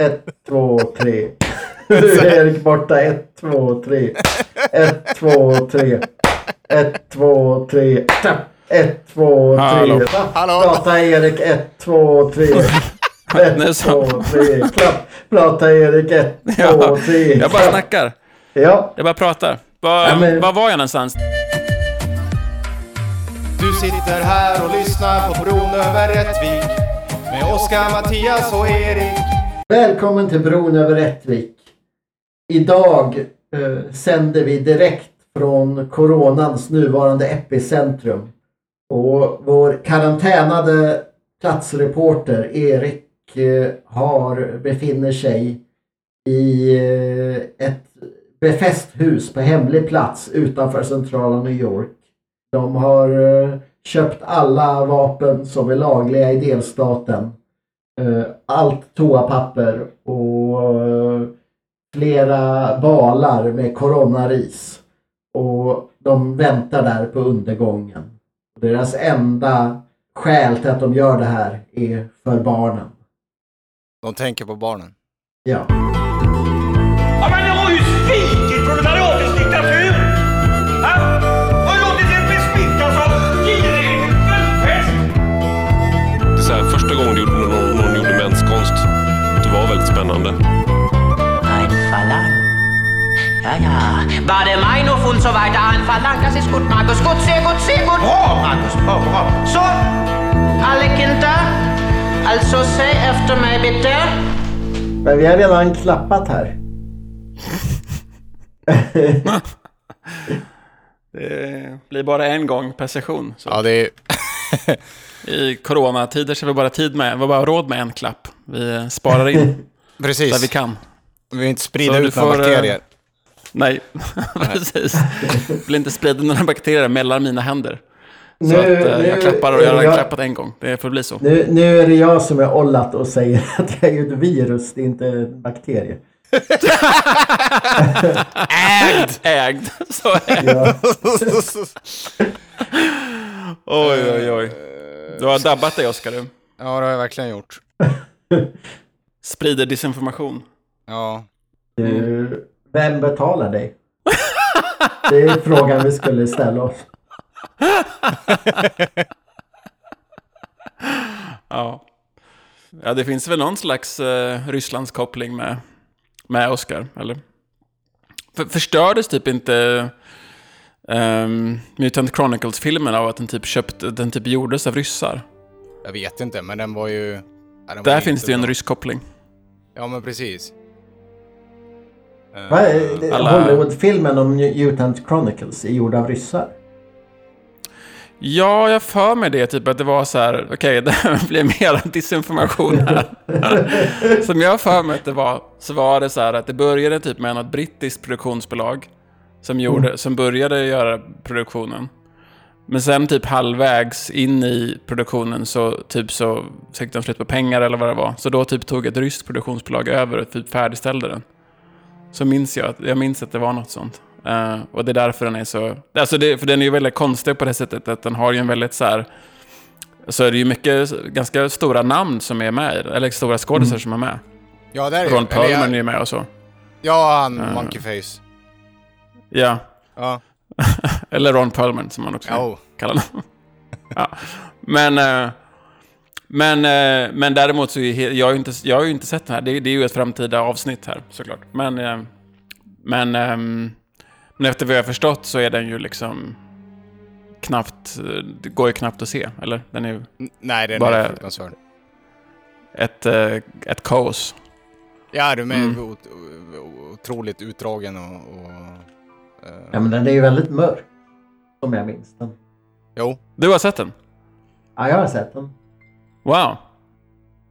Ett, två, tre. Nu är Erik borta. Ett, två, tre. Ett, två, tre. Ett, två, tre. Klapp. Ett, två, Hallå. tre. Hallå. Prata Erik. Ett, två, tre. Ett, två, tre. Klapp. Prata Erik. Ett, två, tre. jag bara snackar. Ja. Jag bara pratar. Var, Ja, men- var var jag någonstans? Du sitter här och lyssnar på Bron över Rättvik med Oskar, Mattias och Erik. Välkommen till bron över Rättvik. Idag eh, sänder vi direkt från coronans nuvarande epicentrum. Och vår karantänade platsreporter Erik eh, har, befinner sig i eh, ett befäst hus på hemlig plats utanför centrala New York. De har eh, köpt alla vapen som är lagliga i delstaten allt toapapper och eh, flera balar med coronaris. Och de väntar där på undergången. Deras enda skäl till att de gör det här är för barnen. De tänker på barnen. Ja, Ja, ja. War der Meinung und so weiter. Ein Verlang, das ist gut, Markus. Gut, sehr gut, sehr gut. Bra, Markus. Bra, bra. Så, alle Kinder. Alltså, säg efter mig bitte. Men vi har redan klappat här. Det blir bara en gång per session. Så Ja, det är... I coronatider så har vi bara tid med, vi har bara råd med en klapp. Vi sparar in där Precis. vi kan. Vi vill inte sprida Så ut några eh, bakterier. Nej, precis. Vill inte sprida några bakterier mellan mina händer. Så Nu- att eh, nu jag klappar och jag har jag- klappat en gång. Det får bli så. Nu, nu är det jag som är ollat och säger att jag är ett virus, det är inte en bakterie. Ägd! Ägd. Så är det. Ja. Oj, oj, oj. Du har dabbat dig, Oskar. Du ja, det har jag verkligen gjort. sprider disinformation. Ja. Du, vem betalar dig? Det är frågan vi skulle ställa oss. Ja. Ja, det finns väl någon slags eh, Rysslandskoppling med, med Oscar, eller? För, förstördes typ inte ehm, Mutant Chronicles-filmen av att den typ köpte, den typ gjordes av ryssar? Jag vet inte, men den var ju... Ja, den var Där inte finns det ju en rysk koppling. Ja, men precis. Vad är- Alla- Hollywoodfilmen om Mutant Chronicles är gjord av ryssar. Ja, jag för mig det, typ att det var så här, okej, det blir mer disinformation här. Som jag för mig att det var, så var det så här att det började typ med något brittiskt produktionsbolag som, gjorde, som började göra produktionen. Men sen typ halvvägs in i produktionen så typ så fick de slut på pengar eller vad det var. Så då typ tog ett ryskt produktionsbolag över och typ färdigställde den. Så minns jag, jag minns att det var något sånt. Eh, och det är därför den är så... Alltså det, för den är ju väldigt konstig på det sättet att den har ju en väldigt så här... Så är det ju mycket, ganska stora namn som är med eller stora skådisar som är med. Ja, där är Ron Perlman är jag- ju med och så. Ja, han Eh. Monkeyface. Ja, Ja. eller Ron Perlman som man också Jo. kallar honom. ja. Men, eh, men, eh, men däremot så är jag har ju inte, jag har ju inte sett den här. Det, det är ju ett framtida avsnitt här såklart. Men, eh, men, ehm, men efter vad jag har förstått så är den ju liksom knappt, eh, det går ju knappt att se, eller? Den är ju Nej, den Bara- är fruktansvärd. ett, eh, ett kaos. Ja, de är Mm. otroligt utdragen och... och eh, Ja men den är ju väldigt mörk. Som jag minns den. Jo. Du har sett den? Ja jag har sett den. Wow.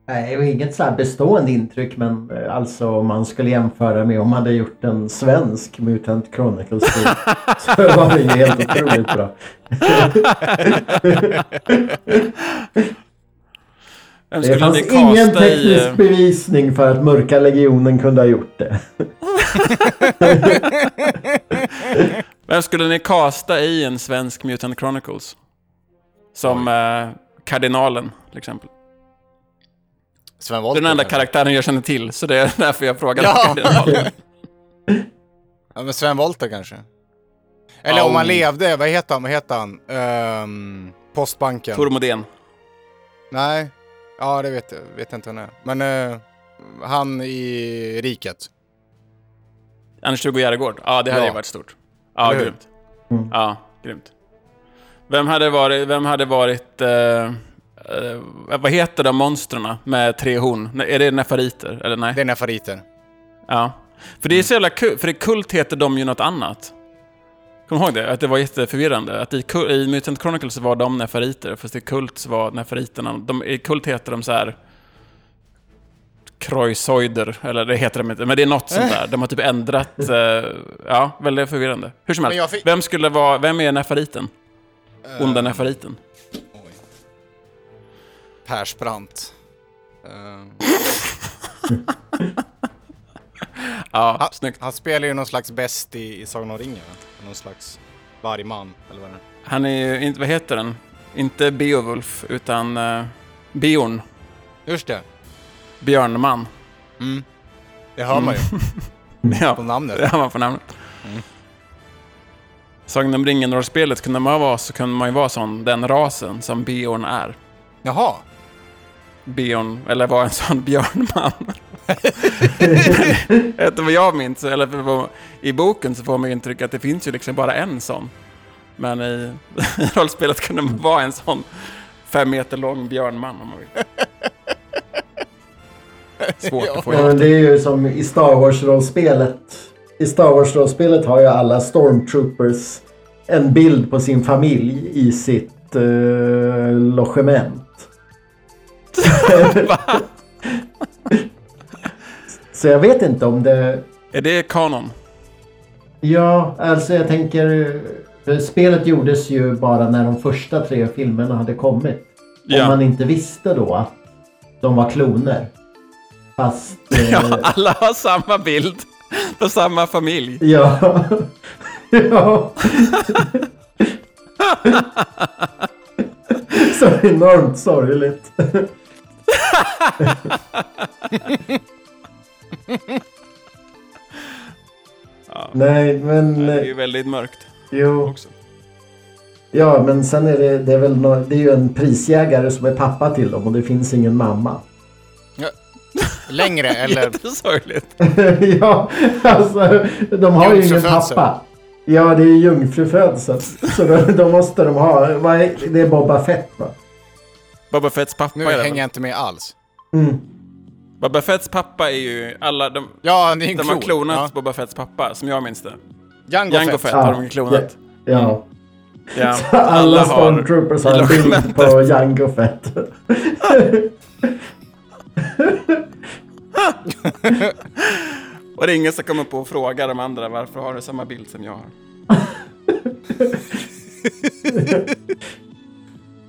Nej, och inget så här bestående intryck men eh, alltså om man skulle jämföra med om man hade gjort en svensk Mutant Chronicles film så var det ju helt otroligt bra. Det fanns ingen i... teknisk eh, bevisning för att Mörka Legionen kunde ha gjort det. Vem skulle ni casta i en svensk Mutant Chronicles? Som eh, kardinalen, till exempel. Sven Wollter den enda karaktären jag känner till, så det är därför jag frågar. Ja. Ja, men Sven Wollter kanske. Eller om han levde, vad heter han? Vad heter han? Ehm, Postbanken. Tor Modén. Nej. Ja, det vet jag, vet inte vem det är. Men eh, han i Riket. Anders-Hugo Järegård. Ja, det hade Ja. varit stort. Ja, Eller grymt. Ja, grymt. Vem hade varit, vem hade varit eh, eh, vad heter de monstren med tre horn? Är det nefariter? Eller nej? Det är nefariter. Ja. För det är så jävla kul, för i Kult heter de ju något annat. Kommer du ihåg det? Att det var jätteförvirrande. Att i, i Mutant Chronicles var de nefariter, fast i Kult så var nefariterna... De, I Kult heter de så här... Kroisoider, eller det heter de inte, men det är något sånt där. De har typ ändrat... eh, ja, väldigt förvirrande. Hur som helst, fick- vem skulle vara... Vem är nefariten? Onda Ehm, nefariten? Persbrandt. Ehm, Ja, han, snyggt. han spelar ju någon slags bäst i, i Sagan om ringen. Någon slags vargman, eller vad det är. Han är ju inte... Vad heter den? Inte Beowulf, utan... Uh, Bjorn. Just det. Björnman. Mm. Det hör man ju Ja. på namnet. Det har man på namnet. Mm. Sagan om ringen-rollspelet kunde man vara så kunde man ju vara sån, den rasen som Beorn är. Jaha. Beorn, eller var en sån björnman. Efter vad jag minns, eller vad, i boken så får man ju intryck att det finns ju liksom bara en sån. Men i, i rollspelet kunde man vara en sån fem meter lång björnman om man vill. Svårt att få Ja, ihop men det är ju som i Star Wars-rollspelet. I Star Wars-rollspelet har ju alla Stormtroopers en bild på sin familj i sitt uh, logement. Så jag vet inte om det... Är det kanon? Ja, alltså jag tänker... Spelet gjordes ju bara när de första tre filmerna hade kommit. Ja. Om man inte visste då att de var kloner. Fast... eh, Ja, alla har samma bild på samma familj. Ja. ja. Så enormt sorgligt. Nej, men... Det är ju väldigt mörkt Jo. också. Ja, men sen är det, det är väl nå- det är ju en prisjägare som är pappa till dem och det finns ingen mamma. Längre eller? Jättesorgligt. ja, alltså de har ju ingen pappa. Ja, det är jungfrufödsel. Så då, då måste de ha... Vad är, det är Boba Fett va? Boba Fetts pappa Nu är det hänger jag inte med alls. Mm. Boba Fetts pappa är ju alla... De, Ja, det är en de klon. har klonat Ja. Boba Fetts pappa, som jag minns det. Jango, Jango Fett. Fett Ja, har de klonat. Ja. Ja. Alla Stormtroopers har en bild på Jango Fett. Och det är ingen som kommer på och frågar de andra varför har du samma bild som jag har.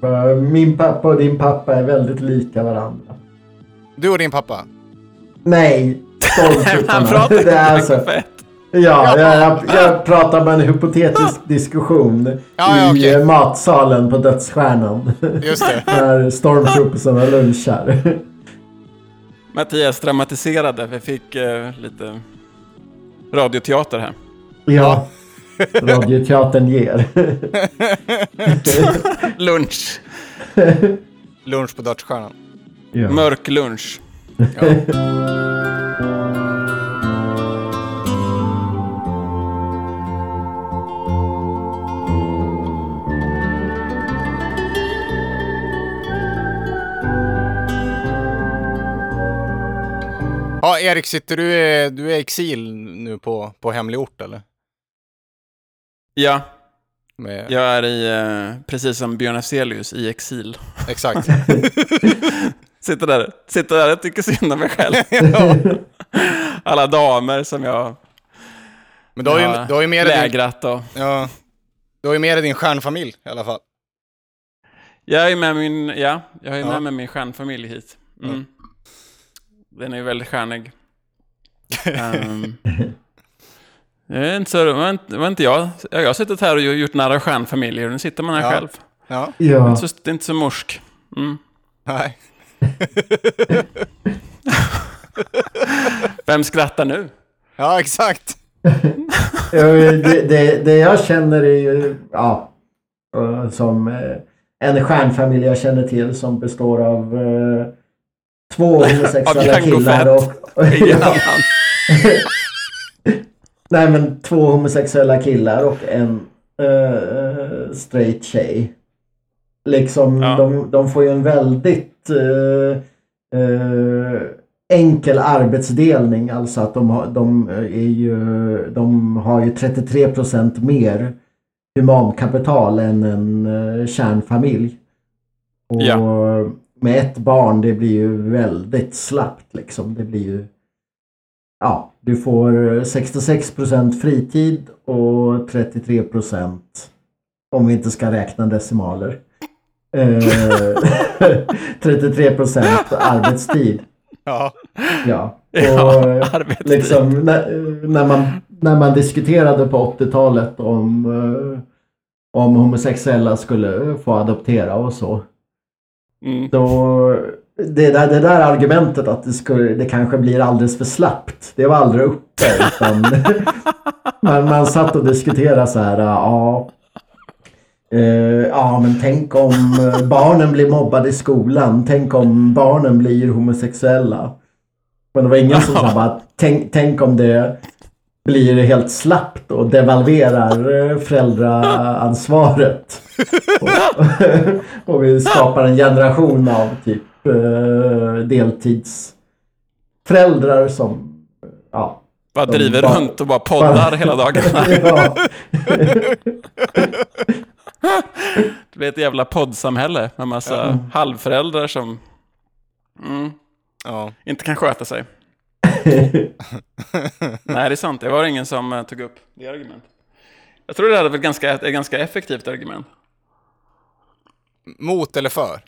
För Min pappa och din pappa är väldigt lika varandra. Du och din pappa? Nej, Han pratar Det är alltså, Fett. ja, jag, jag, jag pratar om en hypotetisk diskussion Ja, ja, i eh, matsalen på Dödsstjärnan. Just det. När Stormtroopersarna lunchar. Mattias dramatiserade, vi fick eh, lite radioteater här. Ja, Radioteatern ger. Lunch. Lunch på Dödsstjärnan. Ja. Mörk lunch. Ja, Erik, sitter du, du är i exil nu på, på hemlig ort eller? Ja, Med, jag är i, eh, precis som Björn Afzelius, i exil. Exakt. Sitter där, sitter där och tycker synd om mig själv. Alla damer som jag Men du har ju, du har ju med dig din, lägrat och... ja, du har ju med dig din stjärnfamilj i alla fall. Jag är med min, ja, jag har ju Ja. med min stjärnfamilj hit. Mm. Den är ju väldigt stjärnig. Ehm, det är inte så, det var inte, det var inte jag. Jag har suttit här och gjort nära stjärnfamiljer och nu sitter man här Ja. själv. Ja, Ja. Så det är inte så morsk. Mm. nej. Vem skrattar nu? Ja, exakt. Det, det, det jag känner är ju, ja, eh, som eh, en stjärnfamilj jag känner till som består av eh, två homosexuella Django killar Fett. och... Ja, annan. Nej men två homosexuella killar och en eh, straight tjej. Liksom Ja. de, de får ju en väldigt eh, eh, enkel arbetsdelning. Alltså att de har, de är ju, de har ju 33% mer humankapital än en kärnfamilj. Och Ja. med ett barn det blir ju väldigt slappt liksom. Det blir ju Ja, du får 66% fritid och 33% om vi inte ska räkna decimaler. Eh, 33% arbetstid. Ja. Ja. Ja, Och arbetstid. liksom, när, när, man, när man diskuterade på 80-talet om, eh, om homosexuella skulle få adoptera och så. Mm. Då, det, där, det där argumentet att det, skulle, det kanske blir alldeles för slappt, det var aldrig uppe. Utan man, man satt och diskuterade så här, ja, eh, ja men tänk om barnen blir mobbade i skolan, tänk om barnen blir homosexuella. Men det var ingen som sa bara, tänk, tänk om det blir helt slappt och devalverar föräldraansvaret. och, och vi skapar en generation av typ eh, deltidsföräldrar som ja, Bara driver bara- runt och bara poddar hela dagarna. ja, Det blir ett jävla poddsamhälle med massa halvföräldrar som mm, Ja. inte kan sköta sig. Nej, det är sant. Det var ingen som eh, tog upp det argumentet. Jag tror det hade väl ganska, ett ganska effektivt argument. Mot eller för?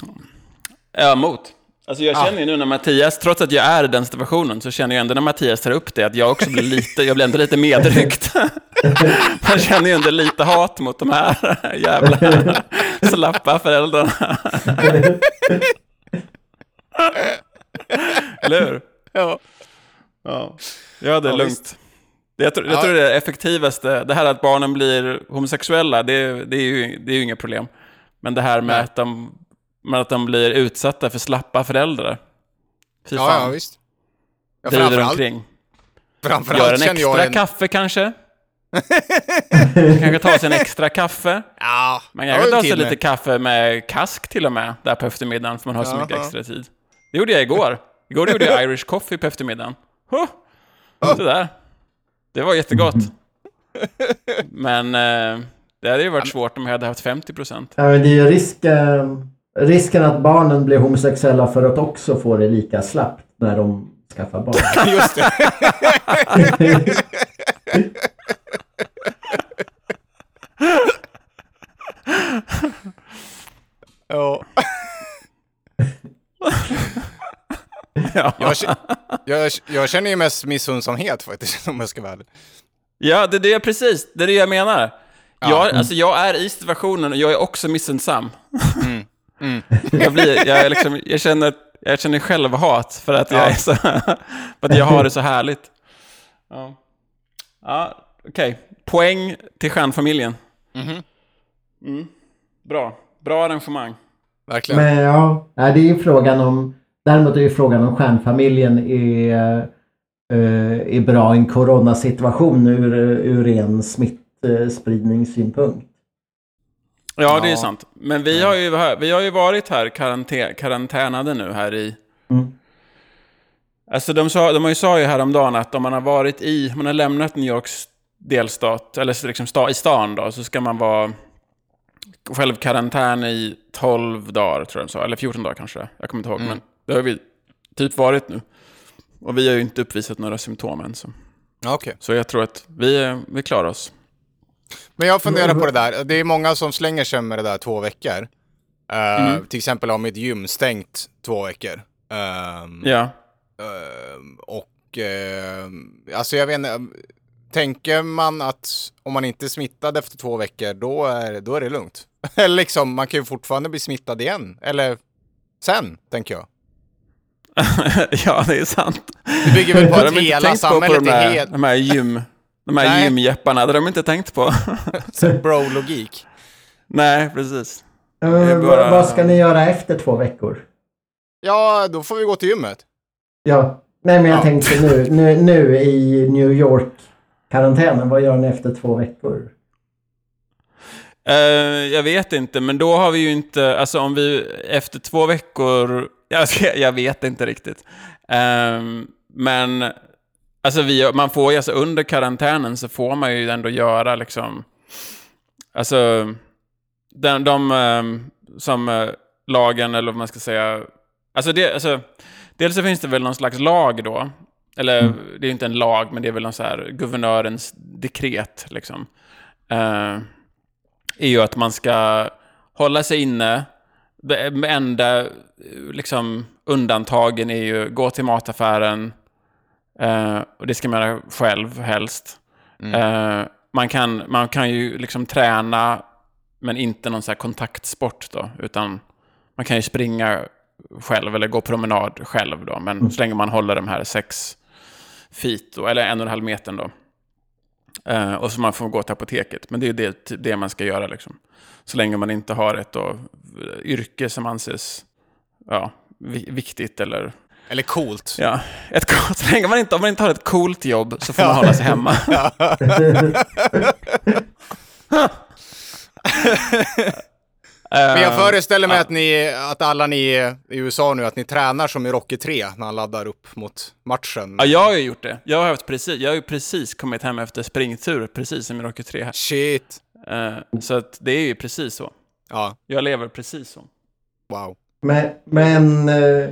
Ja, mot. Alltså jag känner ju nu när Mattias, trots att jag är i den situationen, så känner jag ändå när Mattias tar upp det att jag också blir lite, jag blir ändå lite medryckt. Man känner ju ändå lite hat mot de här jävla slappa föräldrarna. Eller hur? Ja. Ja, ja det är Ja, lugnt. visst. Jag, tror, jag Ja. tror det är det effektivaste. Det här att barnen blir homosexuella, det, det, är, ju, det är ju inget problem. Men det här med att de, med att de blir utsatta för slappa föräldrar. Fy Ja, fan. ja, visst. Ja, Driver omkring. framförallt Gör en extra en... kaffe kanske. kanske ta sig en extra kaffe. Ja, Man det kanske tar sig lite kaffe med kask till och med, där på eftermiddagen, för man har så mycket Jaha. extra tid. Det gjorde jag igår. Igår gjorde jag Irish coffee på eftermiddagen. Huh. Så där. Det var jättegott. Men eh, det hade ju varit svårt om jag hade haft 50 procent. Ja, men det är ju risk, eh, risken att barnen blir homosexuella för att också få det lika slappt när de skaffar barn. Just det. ja. Ja. Jag, jag, jag känner ju mest missunnsamhet faktiskt, om jag ska vara ärlig. ja, det är det precis. Det är det jag menar. Ja. Jag, alltså, jag är i situationen och jag är också missundsam. Mm. Mm. Jag, blir, jag, liksom, jag, känner, jag känner självhat för att, jag, Ja. är så, för att jag har det så härligt. Ja, ja okej. Poäng till stjärnfamiljen. Mhm. Mm. Bra. Bra arrangemang. Verkligen. Men ja, nej, det är frågan om... Däremot är ju frågan om stjärnfamiljen är, eh, är bra i en coronasituation ur, ur ren smittspridningssynpunkt. Ja, det är sant. Men vi har ju, vi har ju varit här karantän, karantänade nu här i... Mm. Alltså de, sa, de har ju sa ju häromdagen att om man har varit i, man har lämnat New Yorks delstat, eller liksom sta, i stan då, så ska man vara självkarantän i 12 dagar, tror jag de sa. Eller 14 dagar kanske, jag kommer inte ihåg. Mm. Men det har vi typ varit nu. Och vi har ju inte uppvisat några symptom än. Så, Okej. så jag tror att vi, vi klarar oss. Men jag funderar på det där. Det är många som slänger sig med det där två veckor. Eh, Mm. Till exempel har mitt gym stängt två veckor. Ehm, Ja. ehm, och ehm, alltså jag vet inte. Tänker man att om man inte är smittad efter två veckor, då är, då är det lugnt? Eller liksom, man kan ju fortfarande bli smittad igen. Eller sen, tänker jag. ja, det är sant. Du bygger väl på att hela tänkt på, på samhället de är där, helt de här gym... De här gymjepparna, det har de inte tänkt på. bro-logik? Nej, precis. Vad- bara- Vad ska ni göra efter två veckor? Ja, då får vi gå till gymmet. Ja, nej men jag Ja. tänkte nu, nu, nu i New York-karantänen, vad gör ni efter två veckor? Eh, jag vet inte, men då har vi ju inte, alltså om vi efter två veckor, jag, jag vet inte riktigt. Ehm, men alltså vi, man får ju, alltså under karantänen så får man ju ändå göra liksom, alltså de, de ehm, som eh, lagen, eller vad man ska säga, alltså, det, alltså dels så finns det väl någon slags lag då, eller det är ju inte en lag, men det är väl någon så här guvernörens dekret liksom. Eh, är ju att man ska hålla sig inne. Det enda liksom, undantagen är ju gå till mataffären. Eh, och det ska man göra själv helst. Eh, man, kan, man kan ju liksom träna, men inte någon så här kontaktsport då. Utan man kan ju springa själv eller gå promenad själv då. Men så länge man håller de här sex feet, då, eller en och en halv meter då. Eh, och så man får gå till apoteket. Men det är ju det, det man ska göra liksom. Så länge man inte har ett då, yrke som anses ja, vi- viktigt eller... Eller coolt. Ja, ett, coolt- så länge man inte, om man inte har ett coolt jobb så får man hålla sig hemma. Men jag Eh, föreställer mig att, ni, att alla ni i USA nu, att ni tränar som i Rocky 3 när han laddar upp mot matchen. Ja, jag har ju gjort det. Jag har, haft precis, jag har ju precis kommit hem efter springtur, precis som i Rocky 3 här. Shit. Eh, så att det är ju precis så. Ja, Jag lever precis så. wow. Men, men eh,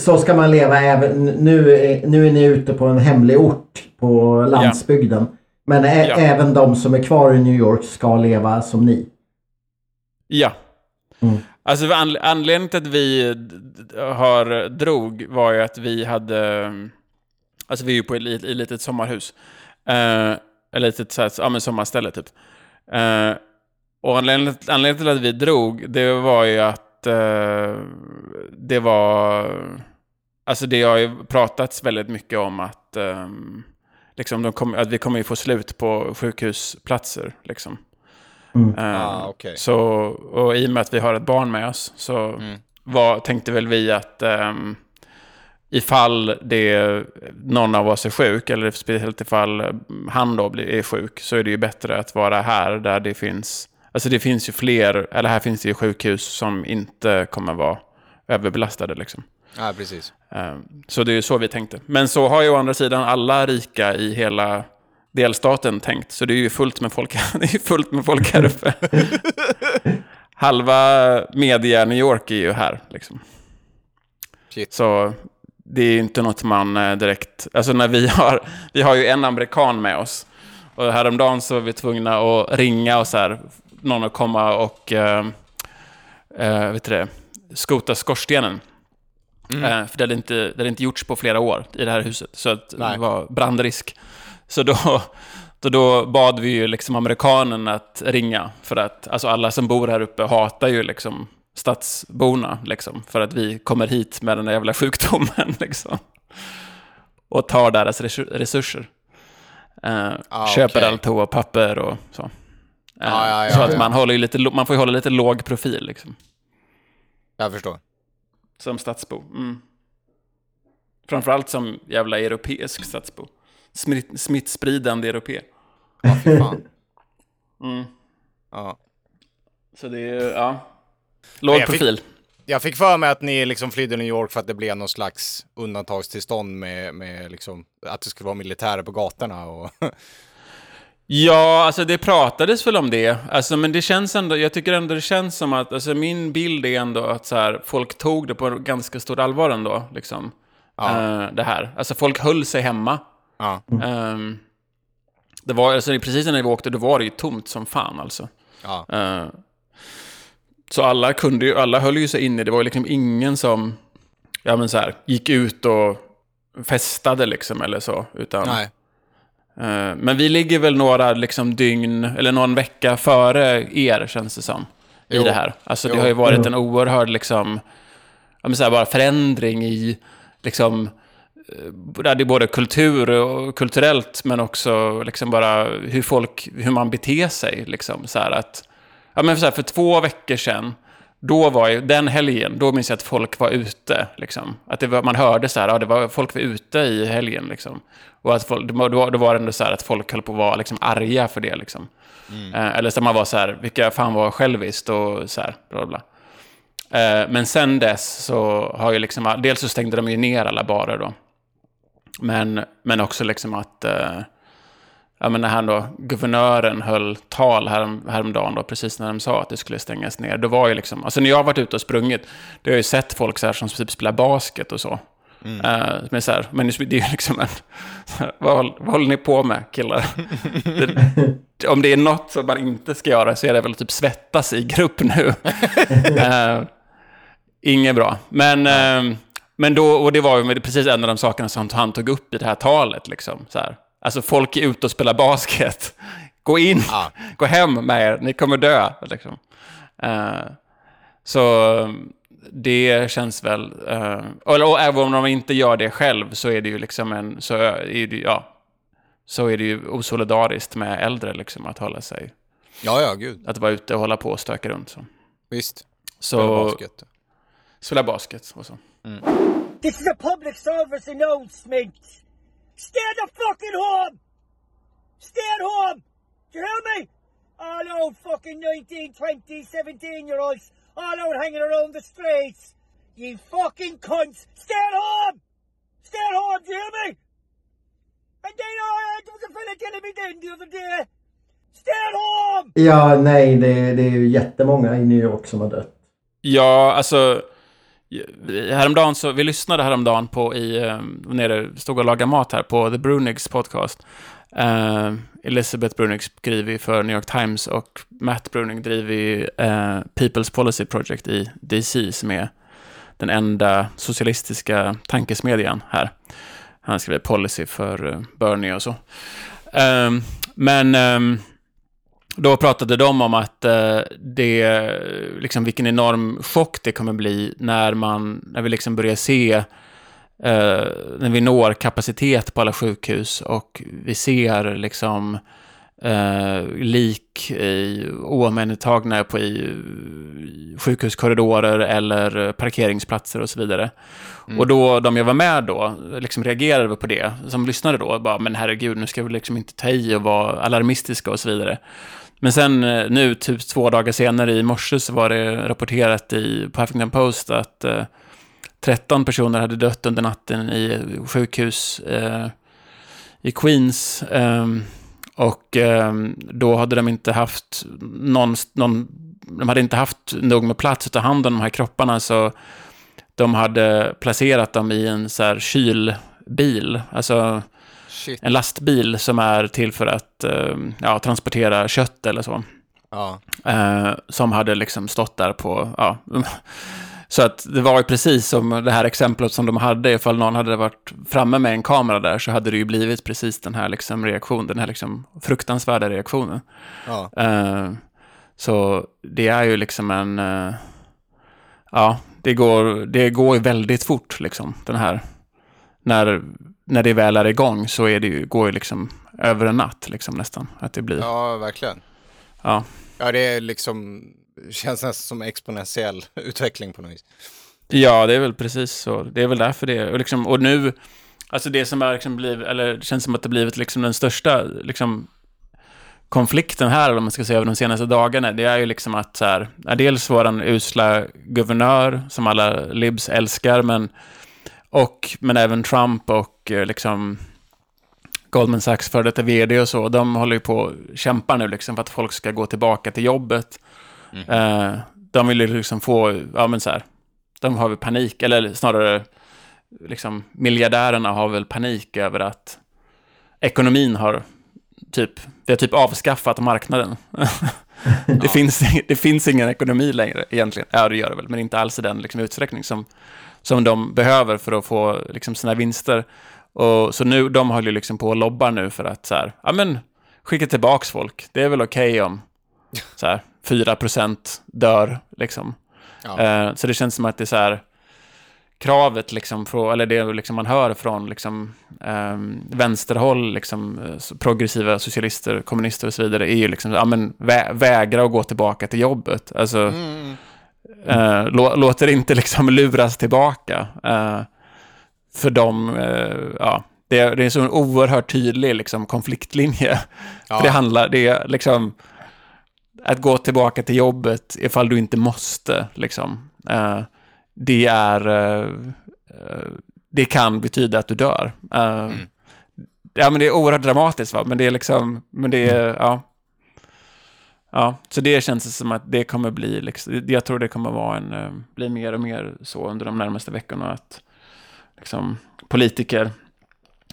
så ska man leva även nu. är- Nu är ni ute på en hemlig ort på landsbygden. Men ä- Ja. även de som är kvar i New York ska leva som ni. Ja. Mm. Alltså anle- anledningen till att vi har drog var ju att vi hade... Alltså vi är ju på ett lit- i litet sommarhus. Eh, ett litet så här, ja, men sommarställe typ. Eh, och anledningen, anledningen till att vi drog, det var ju att eh, det var... Alltså det har ju pratats väldigt mycket om att, ehm, liksom de kom, att vi kommer ju få slut på sjukhusplatser. Liksom. Mm. Eh, Ah, okej. så, och i och med att vi har ett barn med oss så Mm. var, tänkte väl vi att um, ifall det, någon av oss är sjuk, eller speciellt ifall eh, han då blir, är sjuk, så är det ju bättre att vara här där det finns, alltså det finns ju fler, eller här finns det ju sjukhus som inte kommer vara överbelastade liksom. Ja, precis. Eh, Så det är ju så vi tänkte. Men så har ju å andra sidan alla rika i hela delstaten tänkt. Så det är ju fullt med folk, det är fullt med folk här uppe. Halva media New York är ju här. Liksom. Så det är ju inte något man eh, direkt... Alltså när vi har... Vi har ju en amerikan med oss. Och häromdagen så var vi tvungna att ringa och så här, någon att komma och... Eh, eh, vet det? Skota skorstenen. Eh, för det hade, inte, det hade inte gjorts på flera år i det här huset. Så att Nej. det var brandrisk. Så då, då, då bad vi ju liksom amerikanen att ringa. För att alltså alla som bor här uppe hatar ju liksom stadsborna. Liksom, för att vi kommer hit med den där jävla sjukdomen. Liksom, och tar deras resu- resurser. Eh, Ah, köper okej. all toapapper och så. Eh, Ja, ja, ja, så att ja. man, håller ju lite, man får ju hålla lite låg profil. Liksom. Jag förstår. Som stadsbo. Mm. Framförallt som jävla europeisk stadsbo. Smitt, smittspridande europé. Ja, fy fan. Mm. Ja. Så det är, ja. Låg jag fick- profil. Jag fick för mig att ni liksom flydde New York för att det blev någon slags undantagstillstånd med, med liksom, att det skulle vara militärer på gatorna och... Ja, alltså det pratades väl om det. Alltså, men det känns ändå, jag tycker ändå det känns som att, alltså min bild är ändå att så här, folk tog det på ganska stort allvar ändå. Liksom. Ja. Eh, det här. Alltså folk höll sig hemma. ja. Ehm, det var, alltså, precis när vi åkte, då var det ju tomt som fan alltså. Ja. Eh, så alla kunde ju, alla höll ju sig inne. Det var ju liksom ingen som, ja men så här, gick ut och festade liksom eller så. Utan, Nej. Eh, men vi ligger väl några liksom dygn, eller någon vecka före er känns det som. I Jo. det här. Alltså det Jo. har ju varit en oerhörd liksom, ja så här, bara förändring i liksom, eh, det är både kultur och kulturellt, men också liksom bara hur folk, hur man beter sig. Liksom, så här att, ja, men så här, för två veckor sedan, då var ju, den helgen, då minns jag att folk var ute. Liksom. Att var, man hörde så här, ja, det var, folk var ute i helgen. Liksom. Och att folk, då, då var det ändå så här att folk höll på att vara liksom, arga för det. Liksom. Eh, eller så man var så här, vilka fan var själviskt och så här, bla. bla. Eh, men sen dess så har ju liksom, dels så stängde de ju ner alla barer då. Men, men också liksom att, eh, ja men när han då, guvernören höll tal härom, häromdagen då, precis när de sa att det skulle stängas ner. Då var ju liksom, alltså när jag har varit ute och sprungit, då har jag ju sett folk så här som typ spelar basket och så. Eh, men så här, men det är ju liksom en, här, vad, vad håller ni på med killar? det, om det är något som man inte ska göra så är det väl typ svettas i grupp nu. Eh, Inget bra. Men, eh, men då, och det var ju precis en av de sakerna som han tog upp i det här talet. Liksom, så här. Alltså folk är ute och spelar basket. Gå in, Ja. gå hem med er, ni kommer dö. Liksom. Eh, så det känns väl... eh, och, och även om de inte gör det själv så är det ju liksom en... Så är det, ju- ja, så är det ju osolidariskt med äldre liksom, att hålla sig... Ja, ja, gud. Att vara ute och hålla på och stöka runt. Så, Visst. så Spela basket. spela basket och så. This is a public service announcement. Stay the fucking home! Stay at home! Do you hear me? All out fucking 19, 20, 17 year olds, all out hanging around the streets. You fucking cunts! Stay at home! Stay at home, do you hear me? And then uh, there was a fella telling me then the other day. Stay at home! Ja, nej, det, det är ju jättemånga i New York som har dött. Ja, alltså... Häromdagen så, vi lyssnade häromdagen på i, eh, nere, stod och lagade mat här på The Brunigs podcast. Uh, Elizabeth Brunig skriver för New York Times och Matt Brunig driver uh, People's Policy Project i DC som är den enda socialistiska tankesmedjan här. Han skriver policy för uh, Bernie och så. Um, men um, då pratade de om att eh, det, liksom vilken enorm chock det kommer bli när, man, när vi liksom börjar se, eh, när vi når kapacitet på alla sjukhus och vi ser liksom eh, lik i, oomhändertagna på i, sjukhuskorridorer eller parkeringsplatser och så vidare. Och då, de jag var med då, liksom reagerade på det, som lyssnade då, bara, men herregud, nu ska vi liksom inte ta i och vara alarmistiska och så vidare. Men sen eh, nu, typ två dagar senare i morse, så var det rapporterat i på Huffington Post att eh, 13 personer hade dött under natten i sjukhus eh, i Queens. Eh, och ehm, då hade de inte haft någon, någon, de hade inte haft nog med plats att ta hand om de här kropparna, så de hade placerat dem i en så här kylbil, alltså Shit. en lastbil som är till för att eh, ja, transportera kött eller så. Ja. Eh, som hade liksom stått där på, ja. Så att det var ju precis som det här exemplet som de hade, ifall någon hade varit framme med en kamera där så hade det ju blivit precis den här liksom reaktionen, den här liksom fruktansvärda reaktionen. Ja. Eh, så det är ju liksom en, ja, det går, det går ju väldigt fort liksom, den här, när, när det väl är igång så är det ju, går ju liksom över en natt liksom nästan, att det blir, ja. verkligen. ja. Ja, det är liksom, känns nästan som exponentiell utveckling på något vis. Ja, det är väl precis så. Det är väl därför det och liksom, och nu, alltså det som är liksom blivit, eller det känns som att det blivit liksom den största liksom konflikten här, eller om man ska säga över de senaste dagarna, det är ju liksom att så här, dels våran usla guvernör, som alla libs älskar, men, och, men även Trump och eh, liksom Goldman Sachs före detta vd och så, de håller ju på och kämpar nu liksom för att folk ska gå tillbaka till jobbet. Eh, de vill ju liksom få, ja men så här, de har väl panik, eller snarare liksom miljardärerna har väl panik över att ekonomin har typ, det har typ avskaffat marknaden. det, finns, det finns ingen ekonomi längre egentligen. Ja, det gör det väl, men inte alls i den liksom, utsträckning som, som de behöver för att få liksom, sina vinster. Och, så nu, de håller ju liksom på och lobbar nu för att så här, ja men, skicka tillbaks folk. Det är väl okej om så här, 4% dör liksom. Ja. Eh, så det känns som att det är så här, kravet, liksom, från, eller det liksom man hör från liksom, eh, vänsterhåll, liksom, progressiva socialister, kommunister och så vidare, är ju liksom, ja, men, vä vägra att gå tillbaka till jobbet. Alltså, Mm. Eh, lå låter inte liksom luras tillbaka. Eh, för de, eh, ja, det, är- det är en så oerhört tydlig liksom, konfliktlinje. Ja. Det handlar, det är liksom att gå tillbaka till jobbet ifall du inte måste, liksom. Eh, det är, eh, det kan betyda att du dör. Eh, Ja, men det är oerhört dramatiskt, va? Men det är liksom, men det är, ja. Ja, så det känns som att det kommer bli, liksom, jag tror det kommer vara en, eh, bli mer och mer så under de närmaste veckorna att liksom, politiker,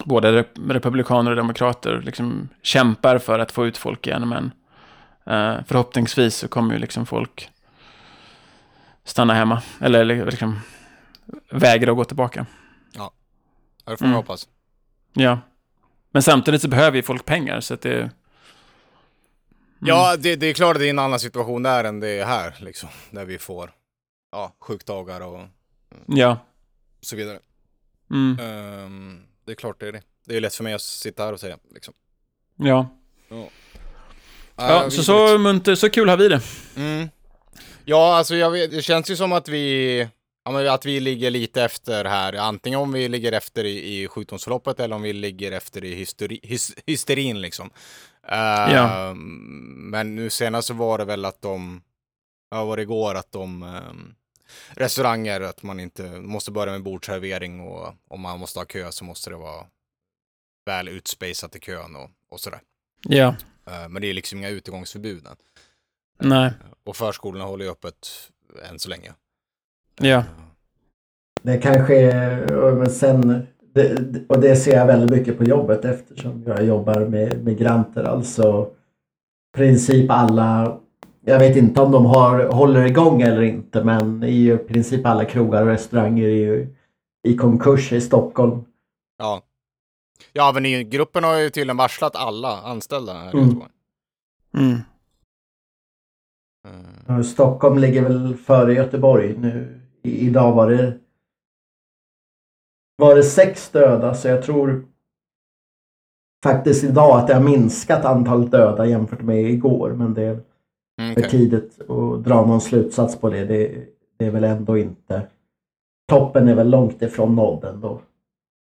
både rep- republikaner och demokrater, liksom kämpar för att få ut folk igen, men eh, förhoppningsvis så kommer ju liksom folk stanna hemma, eller liksom vägra att gå tillbaka. Ja, det får man Mm. hoppas. Ja. Men samtidigt så behöver ju folk pengar, så att det... Ja, det, det är klart att det är en annan situation där än det är här, liksom. Där vi får ja, sjukdagar och Ja. så vidare. Mm. Ehm, det är klart det är det. Det är lätt för mig att sitta här och säga, liksom. Ja. Ja, Ja, så, så munter, så kul har vi det. Mm. Ja, alltså jag vet, det känns ju som att vi, ja, men att vi ligger lite efter här. Antingen om vi ligger efter i, i sjukdomsförloppet eller om vi ligger efter i hysteri, hys, hysterin liksom. Eh, Ja. Men nu senast så var det väl att de, ja var det igår att de ehm, restauranger, att man inte måste börja med bordservering och om man måste ha kö så måste det vara väl utspejsat i kön och, och sådär. Ja. Eh, men det är liksom inga utegångsförbud än. Nej. Och förskolorna håller ju öppet än så länge. Ja. Det kanske är, men sen, det, och det ser jag väldigt mycket på jobbet eftersom jag jobbar med migranter. Alltså princip alla, jag vet inte om de har, håller igång eller inte, men i princip alla krogar och restauranger är ju i konkurs i Stockholm. Ja. Ja, men i gruppen har ju tydligen varslat alla anställda här i Mm. Göteborg. Mm. Eh, Stockholm ligger väl före Göteborg nu. I, idag var det var det sex döda så jag tror faktiskt idag att det har minskat antalet döda jämfört med igår. Men det är Mm, för tidigt att dra någon slutsats på det. Det, det är väl ändå inte... Toppen är väl långt ifrån nådd ändå.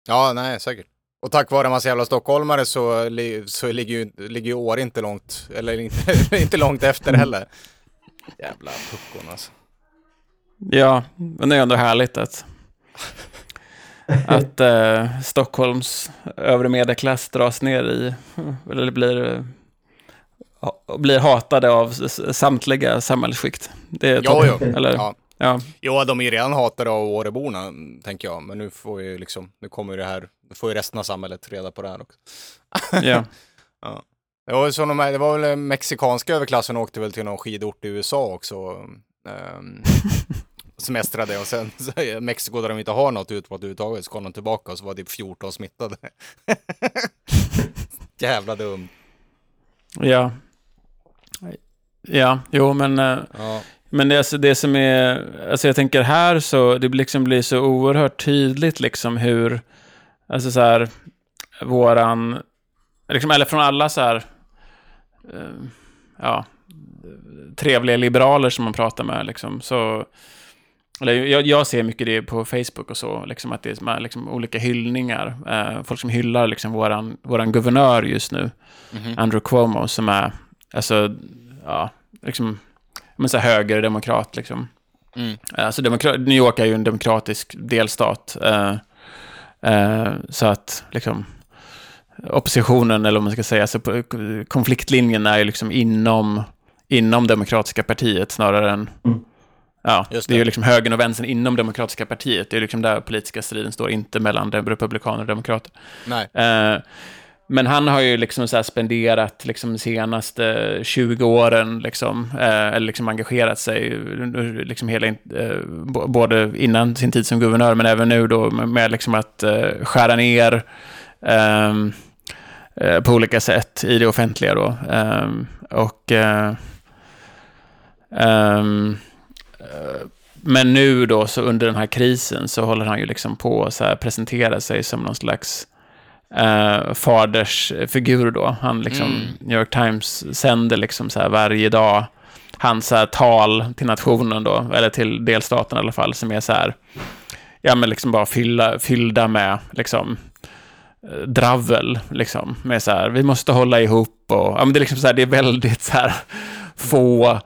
Ja, nej, säkert. Och tack vare en massa jävla stockholmare så, li, så ligger ju, ligger ju år inte långt, eller inte, inte långt efter heller. Jävla puckon alltså. Ja, men det är ändå härligt att, att eh, Stockholms övre medelklass dras ner i, eller blir, blir hatade av samtliga samhällsskikt. Det är Jo, jo. Eller? Ja. Ja. Jo, de är ju redan hatade av Åreborna, tänker jag. Men nu får ju liksom, nu kommer ju det här, nu får ju resten av samhället reda på det här också. Ja. ja. Det var, så de, det var väl mexikanska överklassen åkte väl till någon skidort i USA också. Um, semestrade och sen Mexiko där de inte har något utbrott överhuvudtaget så kom de tillbaka och så var det typ 14 smittade. Jävla dumt. Ja. Ja, jo men... eh, Ja. Men det, alltså, det som är, alltså jag tänker här så, det liksom blir så oerhört tydligt liksom hur, alltså så här, våran, liksom, eller från alla så här, eh, ja, trevliga liberaler som man pratar med liksom, så, eller jag, jag ser mycket det på Facebook och så, liksom att det är som är liksom olika hyllningar, eh, folk som hyllar liksom våran, våran guvernör just nu, Mhm. Andrew Cuomo, som är, alltså, ja, liksom, men så högerdemokrat liksom. Mm. Alltså demokra- New York är ju en demokratisk delstat. Eh, eh, så att liksom oppositionen, eller vad man ska säga, alltså, på- konfliktlinjen är ju liksom inom, inom demokratiska partiet snarare än... Mm. Ja, Just det är ju det. liksom högern och vänstern inom demokratiska partiet. Det är liksom där politiska striden står, inte mellan republikaner och demokrater. Nej. Eh, men han har ju liksom så spenderat liksom de senaste 20 åren, liksom, eh, eller liksom engagerat sig, liksom hela, eh, både innan sin tid som guvernör, men även nu då med, liksom att eh, skära ner ehm, eh, på olika sätt i det offentliga då. Ehm, och eh, ehm, eh, men nu då, så under den här krisen, så håller han ju liksom på att så presentera sig som någon slags eh, fadersfigur då. Han liksom, Mm. New York Times sänder liksom så varje dag hans tal till nationen då, eller till delstaten i alla fall, som är så här, ja men liksom bara fylla, fyllda med liksom eh, dravel, liksom, med så här, vi måste hålla ihop och, ja men det är liksom så här, det är väldigt så här få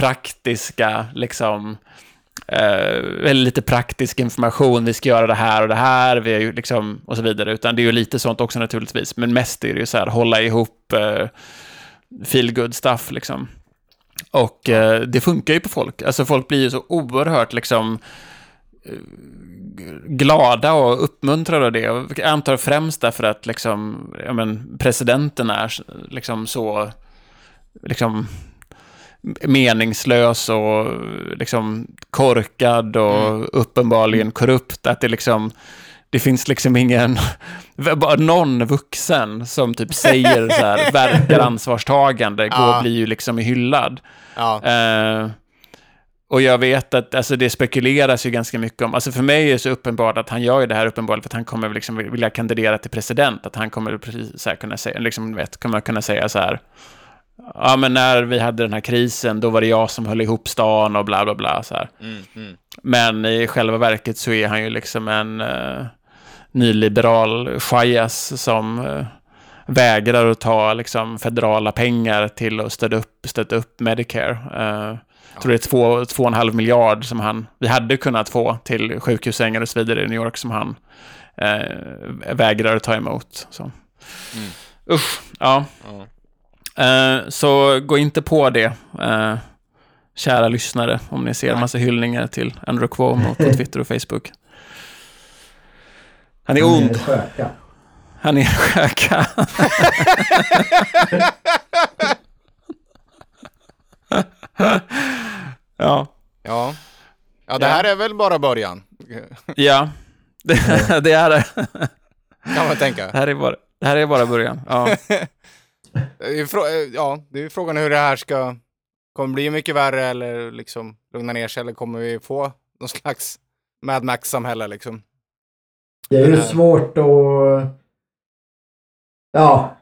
praktiska, liksom, eh, lite praktisk information, vi ska göra det här och det här, vi är ju liksom, och så vidare, utan det är ju lite sånt också naturligtvis, men mest är det ju så här, hålla ihop eh, feel good stuff, liksom. Och eh, det funkar ju på folk, alltså folk blir ju så oerhört liksom eh, glada och uppmuntrade av det. Och jag antar främst därför att liksom, ja, men, presidenten är liksom så liksom, meningslös och liksom korkad och uppenbarligen korrupt. Att det liksom, det finns liksom ingen, bara någon vuxen som typ säger så här, verkar ansvarstagande, går Ja. blir ju liksom hyllad. Ja. Eh, och jag vet att alltså, det spekuleras ju ganska mycket om, alltså för mig är det så uppenbart att han gör ju det här uppenbart för att han kommer liksom vilja kandidera till president, att han kommer precis så här kunna säga, liksom vet, kommer kunna säga så här, ja men när vi hade den här krisen, då var det jag som höll ihop stan och bla bla bla så här. Mm, mm. Men i själva verket så är han ju liksom en uh, nyliberal chajas som eh, vägrar att ta liksom, federala pengar till att stötta upp, stötta upp Medicare. Eh, jag tror det är två, två och en halv miljard som han, vi hade kunnat få till sjukhussängar och så vidare i New York som han eh, vägrar att ta emot. Så. Usch, ja. Ja. Eh, så gå inte på det, eh, kära lyssnare, om ni ser en massa hyllningar till Andrew Cuomo på Twitter och Facebook. Han är ond. Han är sköka. ja, Ja. Ja, det här är väl bara början, ja. Det, det är det. kan man tänka. Det här är bara, det här är bara början. Ja. Ja, det är frågan hur det här ska... Kommer det bli mycket värre eller liksom lugna ner sig eller kommer vi få någon slags Mad Max-samhälle liksom? Det är ju Eh. svårt att... Ja,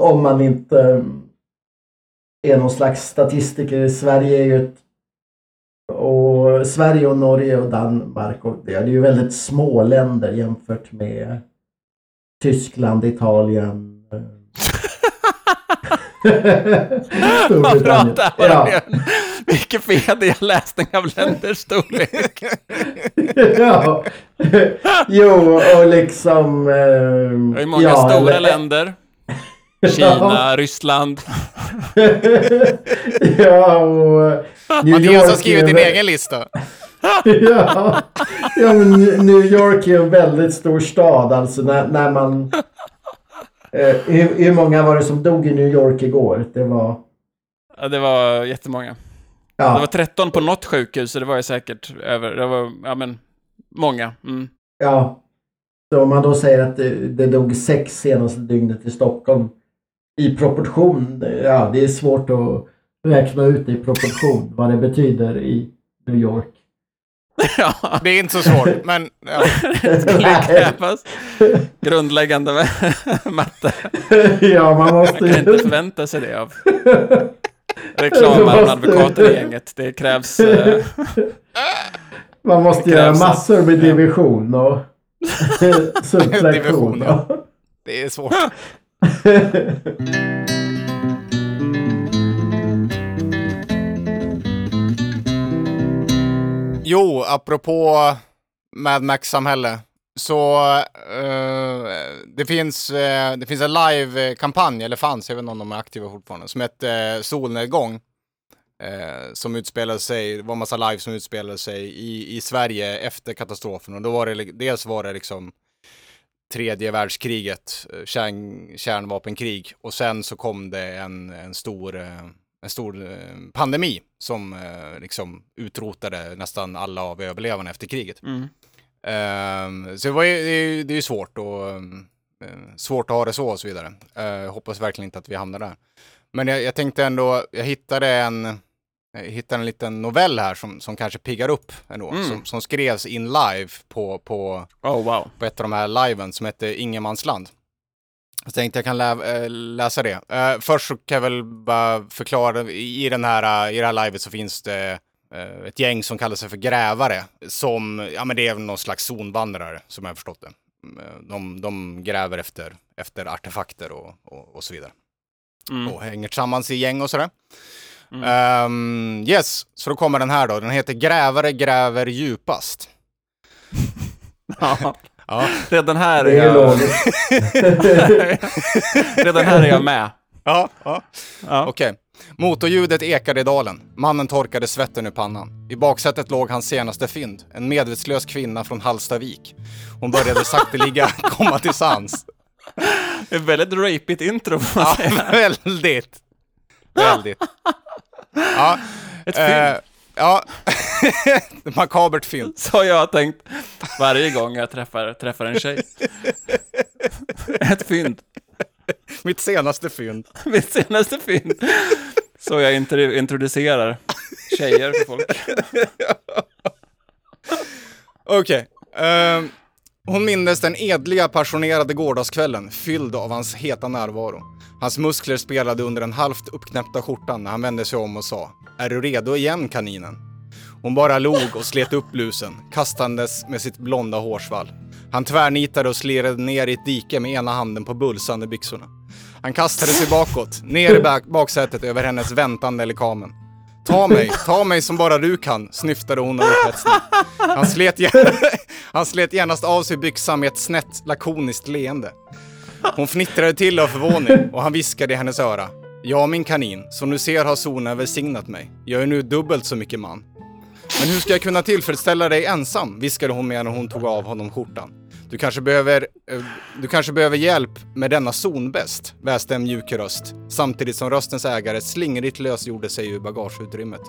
om man inte är någon slags statistiker. Sverige är ju ett... Och Sverige och Norge och Danmark och det är ju väldigt små länder jämfört med Tyskland, Italien. Var. Ja. Wikipedia-läsning av länders storlek. ja. Jo, och liksom... Eh, Det är många ja, stora eller- länder. Kina, Ryssland. ja, och New Mattias har York skrivit är din egen lista. ja, ja, men New York är en väldigt stor stad. Alltså när, när man... Eh, hur, hur många var det som dog i New York igår? Det var... Ja, det var jättemånga. Det Ja, var 13 på något sjukhus, så det var ju säkert över. Det var, ja men, många. Mm. ja. Så om man då säger att det, det dog sex senaste dygnet i Stockholm i proportion. Ja, det är svårt att räkna ut i proportion vad det betyder i New York. ja, Det är inte så svårt, men ja. det skulle krävas grundläggande matte. ja, man måste Man kan inte förvänta sig det av reklamadvokater i gänget. Det krävs... Eh, Man måste Det göra krävs massor med division och subtraktion. Division, ja. det är svårt. Jo, apropå Mad Max-samhälle. Så uh, det, finns, uh, det finns en live-kampanj, eller fanns, jag vet inte om de är aktiva fortfarande, som heter eh, Solnedgång. Uh, som utspelade sig, det var en massa live som utspelade sig i, i Sverige efter katastrofen. Och då var det, dels var det liksom tredje världskriget, kärn, kärnvapenkrig. Och sen så kom det en, en stor, en stor eh, pandemi som eh, liksom utrotade nästan alla av överlevarna efter kriget. mm. Ehm, så det, var ju, det, är ju, det är ju svårt och eh, svårt att ha det så och så vidare. Uh, hoppas verkligen inte att vi hamnar där. Men jag, jag tänkte ändå, jag hittade en, Jag hittade en liten novell här som, som kanske piggar upp ändå. Mm. Som, som skrevs in live på, på, Oh wow. på ett av de här liven som heter Ingenmansland. Jag tänkte jag kan lä äh, läsa det. Äh, först så kan jag väl bara förklara, i, den här, äh, i det här livet så finns det äh, ett gäng som kallar sig för grävare. Som, ja men det är någon slags zonvandrare som jag har förstått det. Eh, De, de gräver efter, efter artefakter och, och, och så vidare. Mm. Och hänger tillsammans i gäng och sådär. Mm. Ehm, yes, så då kommer den här då. Den heter Grävare gräver djupast. Ja. Ja, Redan här är Det är jag... Redan här är jag med. ja, ja. Ja. Okej. Motorljudet ekade i dalen. Mannen torkade svetten ur pannan. I baksätet låg hans senaste fynd. En medvetslös kvinna från Hallstavik. Hon började sakteliga komma till sans. Det är ett väldigt rapigt intro får man Ja, säga. väldigt. Väldigt. Ja. Ett eh, fynd. Ja. Makabert fynd. Så har jag tänkt varje gång jag träffar, träffar en tjej. Ett fynd. Mitt senaste fynd. Mitt senaste fynd. Så jag intro- introducerar tjejer för folk. Okej. ehm, hon mindes den edliga, passionerade gårdagskvällen, fylld av hans heta närvaro. Hans muskler spelade under den halvt uppknäppta skjortan när han vände sig om och sa Är du redo igen kaninen? Hon bara log och slet upp blusen, kastandes med sitt blonda hårsvall. Han tvärnitade och slirade ner i ett dike med ena handen på bulsande byxorna. Han kastade sig bakåt, ner i bak- baksätet över hennes väntande lekamen. Ta mig, ta mig som bara du kan, snyftade hon och. Han slet, han slet genast av sig byxan med ett snett, lakoniskt leende. Hon fnittrade till av förvåning och han viskade i hennes öra. Ja, min kanin, som du ser har sonen välsignat mig. Jag är nu dubbelt så mycket man. Men hur ska jag kunna tillfredsställa dig ensam? viskade hon medan hon tog av honom skjortan. Du kanske behöver, eh, du kanske behöver hjälp med denna zonbäst, väste en mjuk röst, samtidigt som röstens ägare slingrigt lösgjorde sig ur bagageutrymmet.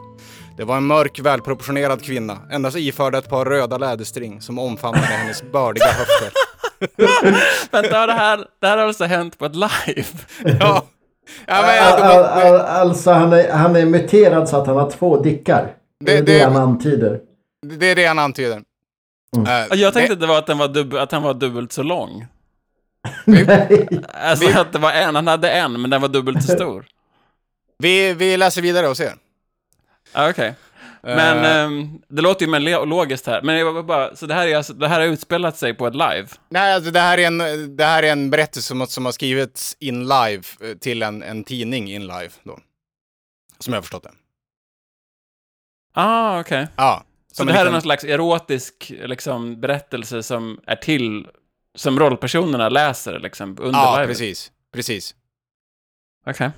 Det var en mörk, välproportionerad kvinna, endast iförd ett par röda läderstring som omfamnade hennes bördiga höfter. Vänta, det här, det här har alltså hänt på ett live? Ja, ja men, Al, det al, var, al, alltså han är, han är muterad så att han har två dickar. Det är Det- det, det- han antyder. det är det han antyder. Eh, Jag tänkte att det var att, den var dubb- att han var dubbelt så lång. Nej. Alltså Vi- att det var en, han hade en, men den var dubbelt så stor. vi, vi läser vidare och ser. Ja, Okej. Men Eh, ehm, det låter ju mer logiskt här. Men jag var bara, så det här, är alltså, det här har utspelat sig på ett live? Nej, alltså det här är en, det här är en berättelse som, som har skrivits in live eh, till en, en tidning in live då. Som jag har förstått det. Ah, okej. Ja. Så det här är liten- någon slags erotisk liksom, berättelse som är till, som rollpersonerna läser liksom, under Ja, livet? precis. Precis. Okej.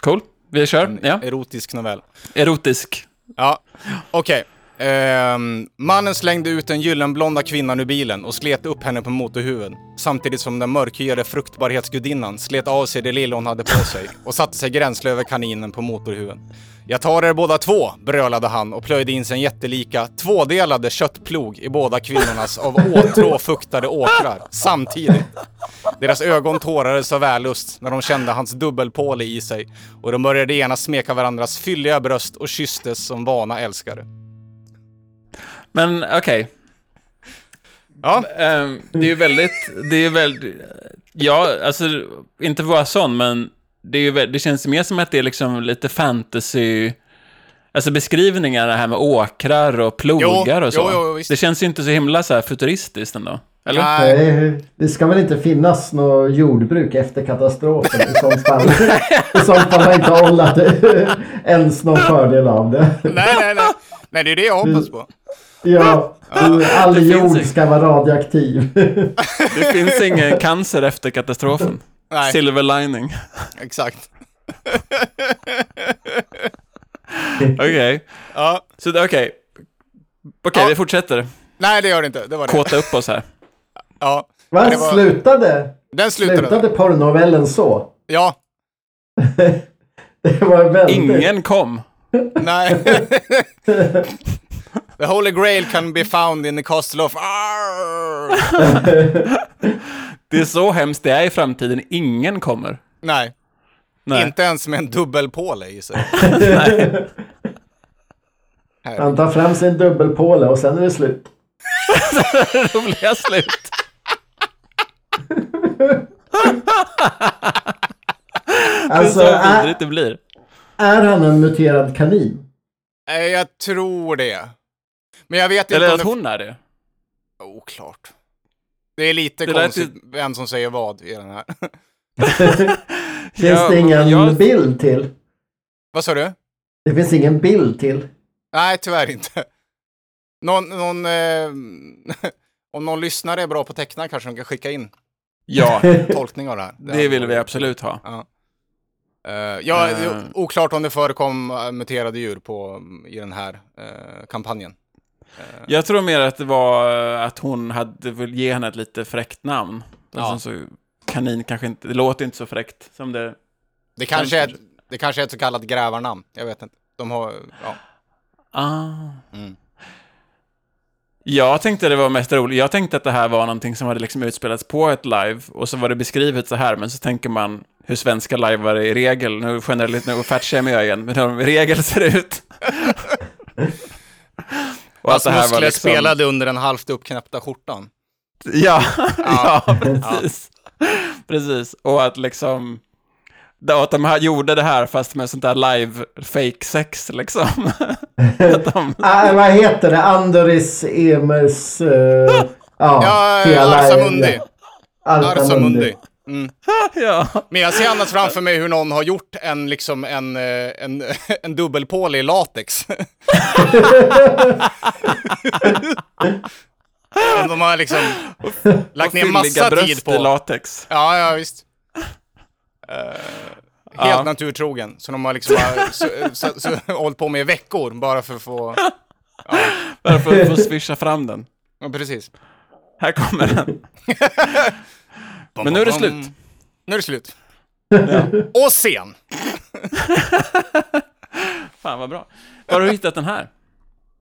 Cool. Vi kör. En Ja. erotisk novell. Erotisk. Ja, okej. Ehm, mannen slängde ut den gyllenblonda kvinnan ur bilen och slet upp henne på motorhuven. Samtidigt som den mörkhyade fruktbarhetsgudinnan slet av sig det lilla hon hade på sig och satte sig gränsle över kaninen på motorhuven. Jag tar er båda två, brölade han och plöjde in sin jättelika, tvådelade köttplog i båda kvinnornas av åtrå fuktade åkrar, samtidigt. Deras ögon tårades av vällust när de kände hans dubbelpåle i sig och de började genast smeka varandras fylliga bröst och kysstes som vana älskare. Men okej. Ja, Ehm, det är ju väldigt, det är väldigt, ja, alltså, inte vara sån, men det, är ju, det känns mer som att det är liksom lite fantasy, alltså beskrivningar det här med åkrar och plogar Jo, och så. jo, jo, det känns ju inte så himla så här futuristiskt ändå. Eller? Nej. Nej, det ska väl inte finnas något jordbruk efter katastrofen i sånt fall. I sånt fall har inte hållat ens någon fördel av det. nej, nej, nej. Nej, det är det jag hoppas på. Ja, all jord ska vara radioaktiv. Det finns ingen cancer efter katastrofen. Nej, Silver lining. exakt. Okej. Ja. Så det- okej. Okej, Ja. vi fortsätter. Nej, det gör det inte. Det var det. Kåta upp oss här. Ja, Va? var- Slutade, den slutade. slutade porrnovellen så? Ja, Det var väldigt... Ingen kom. nej. The Holy Grail can be found in the castle of... Det är så hemskt det är i framtiden. Ingen kommer. Nej, Nej. inte ens med en dubbelpåle i sig. Han tar fram sin dubbelpåle och sen är det slut. Roliga slut. Alltså, så är, vidrigt det blir. är han en muterad kanin? Nej, jag tror det. Men jag vet inte Eller om att det... hon är det. Oklart. Det är lite Det konstigt vem som säger vad i den här. Finns Ja, det ingen jag- bild till? vad sa du? Det finns ingen bild till. Nej, tyvärr inte. Någon, någon, eh, om någon lyssnare är bra på att teckna kanske de kan skicka in Ja, tolkning av det här. det vill vi absolut ha. Ja. Eh, ja, det är Eh. oklart om det förekom eh, muterade djur på, i den här eh, kampanjen. Jag tror mer att det var eh, att hon hade velat ge henne ett lite fräckt namn. Ja. Alltså, så kanin kanske inte, det låter inte så fräckt som det... Det kanske, är, det kanske är ett så kallat grävarnamn. Jag vet inte. De har, ja. Ah. Mm. Jag tänkte det var mest roligt. Jag tänkte att det här var någonting som hade liksom utspelats på ett live och så var det beskrivet så här, men så tänker man hur svenska liveare i regel, nu generellt, nu fatshamar jag igen, men hur de i regel ser ut. och Hans muskler liksom- spelade under den halvt uppknäppta skjortan. Ja, Ja. ja, precis. Precis, och att liksom... Och att de här gjorde det här fast med sånt där live fake sex liksom. de, Ah, vad heter det? Andoris Emers... Uh, ja, Ja, hela- Arsamundi. Arsamundi. Mm. ja. Men jag ser annars framför mig hur någon har gjort en, liksom en, eh, en, en dubbelpåle i latex. De har liksom lagt ner massa tid på... i latex. Ja, ja visst. Eh, helt Ja. naturtrogen. Så de har liksom har, så, så, så, hållit på med i veckor bara för att få... Bara för att få swisha fram den. Ja, precis. Här kommer den. Men nu är det slut. Nu är det slut. Ja. Och sen. Fan vad bra. Var har du hittat den här?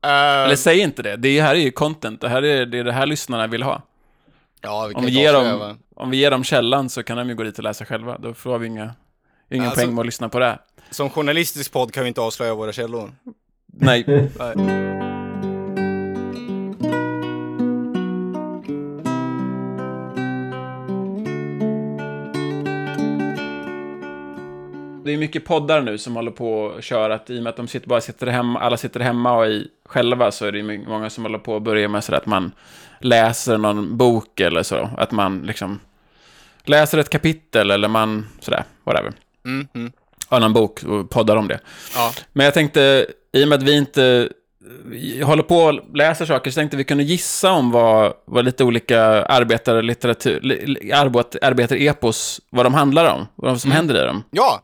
Eh, Eller säg inte det. Det här är ju content. Det här är det, är det här lyssnarna vill ha. ja, vi kan Om vi, ger dem, om vi ger dem källan så kan de ju gå dit och läsa själva. Då får vi inga, ingen Alltså- poäng med att lyssna på det här. Som journalistisk podd kan vi inte avslöja våra källor. Nej. Nej. Det är mycket poddar nu som håller på att köra att i och med att de sitter, bara sitter hemma, alla sitter hemma och i själva så är det många som håller på att börja med sådär att man läser någon bok eller så. Att man liksom läser ett kapitel eller man sådär, whatever. Mm, mm. Av någon bok och poddar om det. Ja. Men jag tänkte, i och med att vi inte vi håller på och läser saker, så tänkte vi kunde gissa om vad, vad lite olika arbetare, litteratur, li- arbet, arbetarepos, vad de handlar om, vad som händer i dem. ja,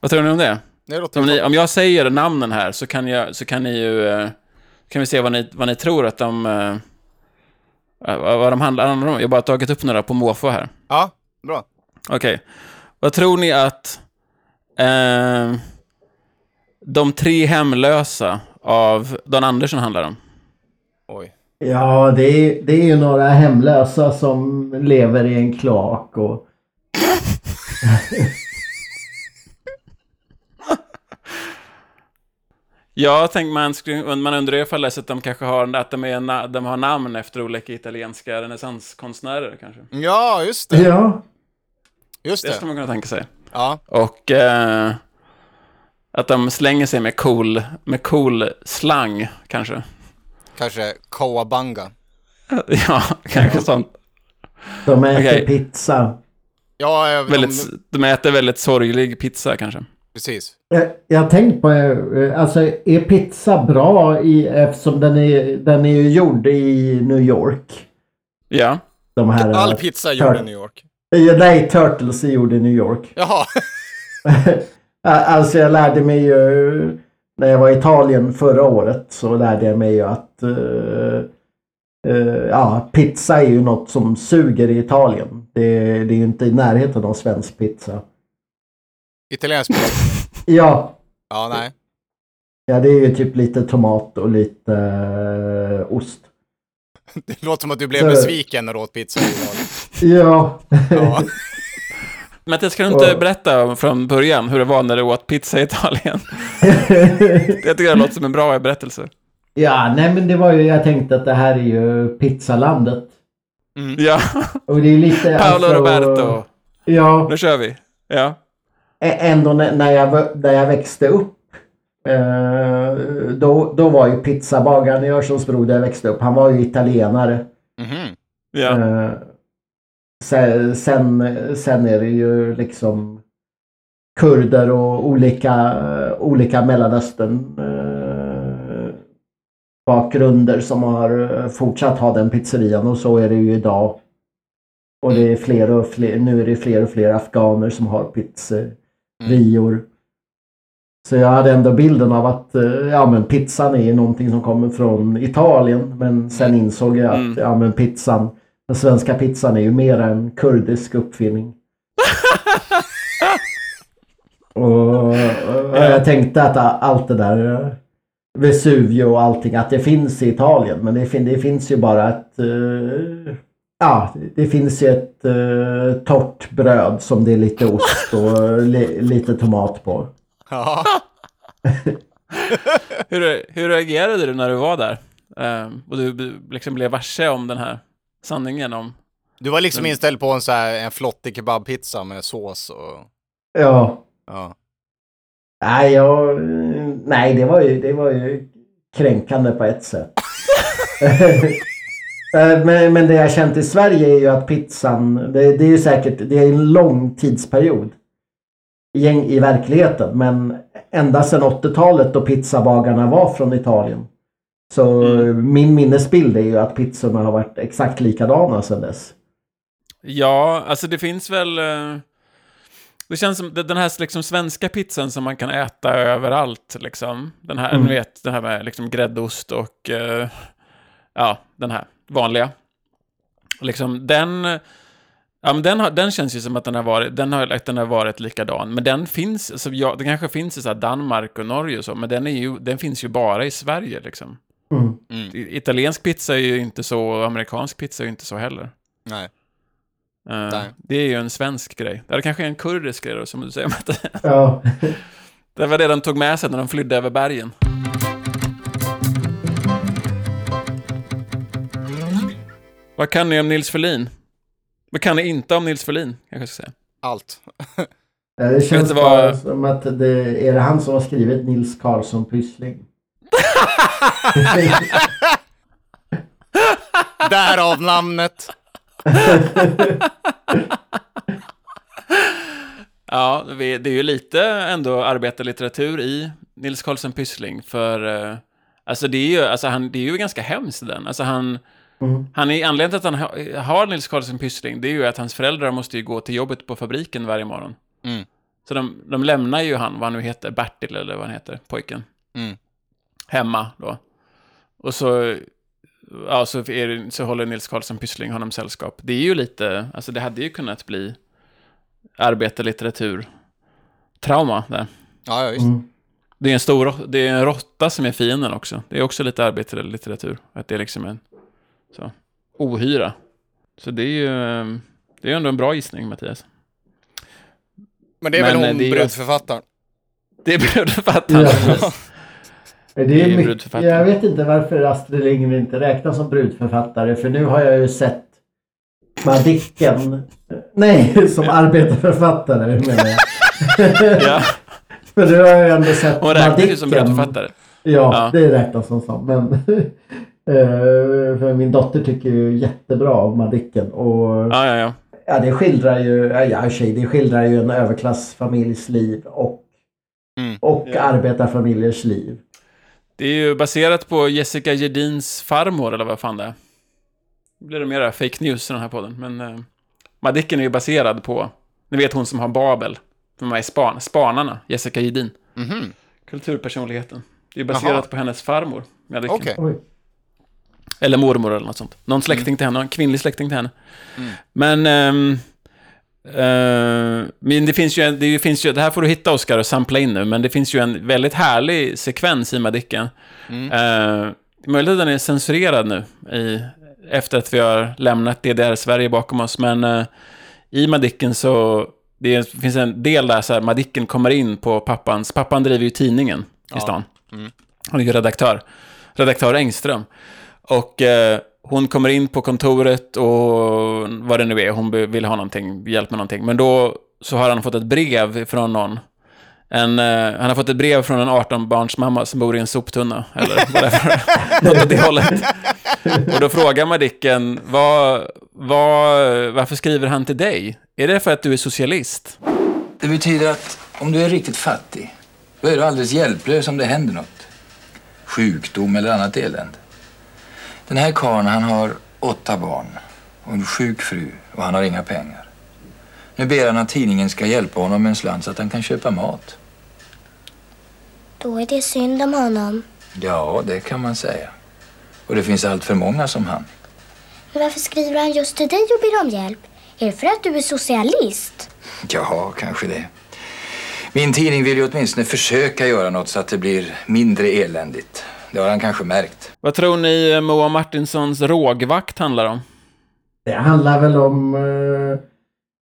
Vad tror ni om det? det Om, ni, om jag säger namnen här så kan, jag, så kan ni ju... eh, kan vi se vad ni, vad ni tror att de... eh, vad de handlar om. Jag har bara tagit upp några på måfå här. Ja, bra. Okej. Vad tror ni att... Eh, de tre hemlösa av Don Andersson handlar om? Oj. Ja, det är, det är ju några hemlösa som lever i en kloak och... Jag tänkte man, man undrar ifall att de kanske har, att de, är, de har namn efter olika italienska renässanskonstnärer kanske. Ja, just det. Ja, Just Det det. skulle man kunna tänka sig. Ja, Och eh, att de slänger sig med cool, med cool slang, kanske. kanske Kawabanga. ja, kanske sånt. de äter Okej. pizza. Ja, eh, de, Väldigt, de äter väldigt sorglig pizza, kanske. precis. Eh, Jag har tänkt på, eh, alltså är pizza bra i, eftersom den är, den är ju gjord i New York? Ja. De här, All eh, pizza är gjord i New York. eh, Nej, Turtles är gjord i New York. Jaha. Alltså jag lärde mig ju när jag var i Italien förra året så lärde jag mig ju att eh, eh, ja, pizza är ju något som suger i Italien. Det, det är ju inte i närheten av svensk pizza. Italiensk pizza. Ja, Ja, nej. ja det är ju typ lite tomat och lite eh, ost. Det låter som att du blev Så- besviken när du åt pizza Italien. Ja, Ja. Mattias, kan du inte Och- berätta från början hur det var när du åt pizza i Italien? Jag tycker det låter som en bra berättelse. Ja, nej men det var ju, jag tänkte att det här är ju pizzalandet. Ja, Och det är lite... Paolo alltså, Roberto. Ja, Nu kör vi. Ja. ändå när jag, när jag växte upp. Eh, då, då var ju pizzabagaren i Örsundsbro där jag växte upp, han var ju italienare. Mhm. ja. Sen, sen, är det ju liksom kurder och olika, olika Mellanöstern eh, bakgrunder som har fortsatt ha den pizzerian och så är det ju idag. Och det är fler och fler, nu är det fler och fler afghaner som har pizzerior. Så jag hade ändå bilden av att eh, ja, men pizzan är någonting som kommer från Italien. Men sen insåg jag att Mm. ja, men pizzan, den svenska pizzan är ju mer en kurdisk uppfinning. och, och jag tänkte att allt det där Vesuvio och allting, att det finns i Italien. Men det, fin- det finns ju bara ett... eh, ja, det finns ju ett uh, torrt bröd som det är lite ost och li, lite tomat på. Ja. Hur, hur reagerade du när du var där? Ehm, och du liksom blev varse om den här sanningen om... Du var liksom inställd på en, så här, en flottig kebabpizza med sås och... Ja. Ja. Nej, jag, nej det, var ju, det var ju kränkande på ett sätt. Eh, men, men det jag känt i Sverige är ju att pizzan, det, det är ju säkert, det är en lång tidsperiod i, i verkligheten. Men ända sedan 80-talet då pizzabagarna var från Italien. Så min minnesbild är ju att pizzorna har varit exakt likadana sedan dess. Ja, alltså det finns väl... eh, Det känns som den här liksom svenska pizzan som man kan äta överallt, liksom. Den här, Mm. vet, den här med liksom gräddost och... eh, ja, den här vanliga. Liksom, den... Ja, men den, har, den känns ju som att den har varit, den har, den har varit likadan. Men den finns, alltså, ja, den kanske finns i så här Danmark och Norge och så, men den, är ju, den finns ju bara i Sverige, liksom. Mm. I- Italiensk pizza är ju inte så, och amerikansk pizza är ju inte så heller. Nej. Eh, Nej. det är ju en svensk grej. Eller kanske en kurdisk grej då, som du säger. Ja. det var det de tog med sig när de flydde över bergen. Vad kan ni om Nils Ferlin? Vad kan ni inte om Nils Ferlin? Kanske jag ska säga. Allt. Det känns du vad- bara som att det är det han som har skrivit Nils Karlsson Pyssling. Därav namnet. Ja, vi- det är ju lite ändå arbetarlitteratur i Nils Karlsson Pyssling, för eh, alltså det är ju, alltså han, det är ju ganska hemskt den. Alltså han, Mm. han är, anledningen till att han ha- har Nils Karlsson Pyssling, det är ju att hans föräldrar måste ju gå till jobbet på fabriken varje morgon. Mm. Så de, de lämnar ju han, vad han nu heter, Bertil eller vad han heter, pojken, Mm. Hemma då. Och så, ja, så, är så håller Nils Karlsson Pyssling honom sällskap. Det är ju lite, alltså det hade ju kunnat bli arbetarlitteratur trauma där. Ja, ja, visst. Mm. Det är en stor det är en råtta som är fienden också. Det är också lite arbetarlitteratur. Att det är liksom en så, ohyra. Så det är ju det är ändå en bra gissning, Mattias. Men det är Men, väl hon det är ju- brudförfattaren? Det är brudförfattaren. Ja. Det är Det är mycket, jag vet inte varför Astrid Lindgren inte räknas som brudförfattare för nu har jag ju sett Madicken. Nej, som arbetarförfattare menar jag. ja, För nu har jag ändå sett hon räknas ju som brudförfattare. Ja, Ja. det räknas som sån. Men eh, för min dotter tycker ju jättebra om Madicken. Och Ja, ja, ja. ja, det skildrar ju, ja, sig, det skildrar ju en överklassfamiljs liv och, Mm. och Ja. arbetarfamiljers liv. Det är ju baserat på Jessica Gedins farmor, eller vad fan det är. Nu blir det mera fake news i den här podden, men... Eh, Madicken är ju baserad på, ni vet hon som har Babel, som är span, Spanarna, Jessica Gedin. Mhm. Kulturpersonligheten. Det är baserat Jaha. på hennes farmor, Madicken. Oj. Eller mormor eller något sånt. Någon släkting till henne, en kvinnlig släkting till henne. Mm. Men... ehm, eh, men det finns ju, en- det finns ju, det här får du hitta Oscar och sampla in nu, men det finns ju en väldigt härlig sekvens i Madicken. Mm. Uh, möjligt att den är censurerad nu, i, efter att vi har lämnat DDR-Sverige bakom oss, men eh, i Madicken så det är- finns en del där så här, Madicken kommer in på pappans, pappan driver ju tidningen i Ja. stan. Mm. Han är ju redaktör. Redaktör Engström. Och eh, hon kommer in på kontoret och vad det nu är, hon vill ha någonting, hjälp med någonting. Men då så har han fått ett brev från någon. En, eh, han har fått ett brev från en 18-barns mamma som bor i en soptunna. Eller whatever. Något åt det hållet. Och då frågar Madicken, vad, vad, varför skriver han till dig? Är det för att du är socialist? Det betyder att om du är riktigt fattig, då är du alldeles hjälplös om det händer något. Sjukdom eller annat elände. Den här karln, han har åtta barn och en sjuk fru och han har inga pengar. Nu ber han att tidningen ska hjälpa honom med en slant så att han kan köpa mat. Då är det synd om honom. Ja, det kan man säga. Och det finns allt för många som han. Men varför skriver han just till dig och ber om hjälp? Är det för att du är socialist? Ja, kanske det. Min tidning vill ju åtminstone försöka göra något så att det blir mindre eländigt. Det har han kanske märkt. Vad tror ni Moa Martinsons rågvakt handlar om? Det handlar väl om... eh,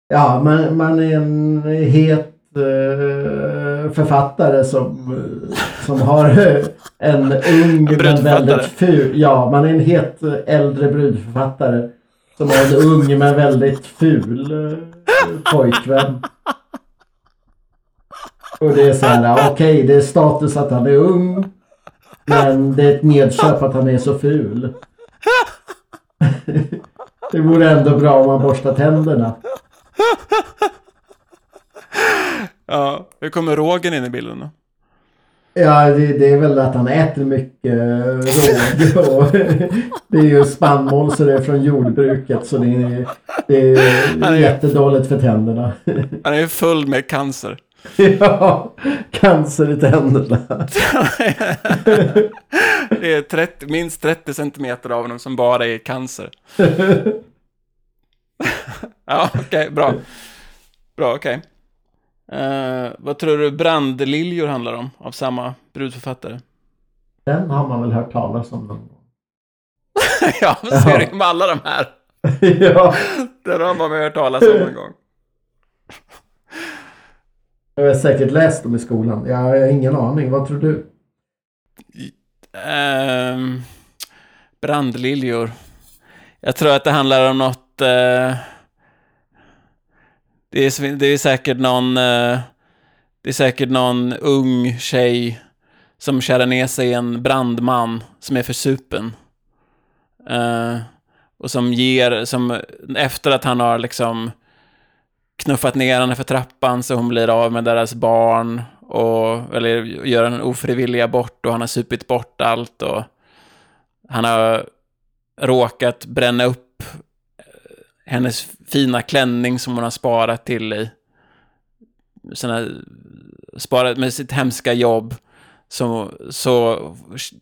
ja, man, man är en het eh, författare som, eh, som har en ung men väldigt ful... Ja, man är en het äldre brudförfattare. Som har en ung men väldigt ful pojkvän. Och det är så här, okej det är status att han är ung. Men det är ett nedköp att han är så ful. Det vore ändå bra om man borstar tänderna. Ja, hur kommer rågen in i bilden då? Ja, det, det är väl att han äter mycket råg. Och det är ju spannmål så det är från jordbruket så det är, det Han är är- jättedåligt för tänderna. Han är ju full med cancer. Ja, cancer i tänderna. Det är 30, minst 30 centimeter av honom som bara är cancer. ja, okej, bra. Bra, okej. Eh, vad tror du brandliljor handlar om av samma brudförfattare? Den har man väl hört talas om någon gång. ja, så är det med alla de här. Ja, Det har man hört talas om en gång jag har säkert läst dem i skolan. Jag har ingen aning. Vad tror du? Ehm, brandliljor. Jag tror att det handlar om något... Uh, det, är, det är säkert någon... Uh, det är säkert någon ung tjej som kärar ner sig i en brandman som är för supen. Eh, och som ger, som efter att han har liksom knuffat ner henne för trappan så hon blir av med deras barn och, eller gör en ofrivillig abort och han har supit bort allt och han har råkat bränna upp eh, hennes fina klänning som hon har sparat till i sina, sparat med sitt hemska jobb så, så,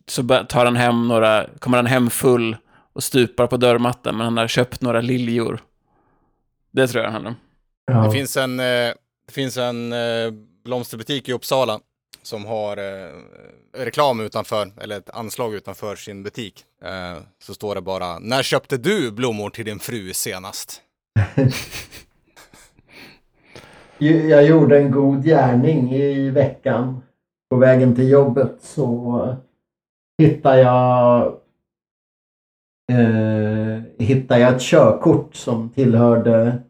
så tar han hem några, kommer han hem full och stupar på dörrmattan men han har köpt några liljor. Det tror jag det handlar om. Ja. Det finns en, eh, det finns en eh, blomsterbutik i Uppsala som har eh, reklam utanför, eller ett anslag utanför sin butik. Så står det bara, när köpte du blommor till din fru senast? Jag gjorde en god gärning i veckan. På vägen till jobbet så hittade jag eh, hittade jag ett körkort som tillhörde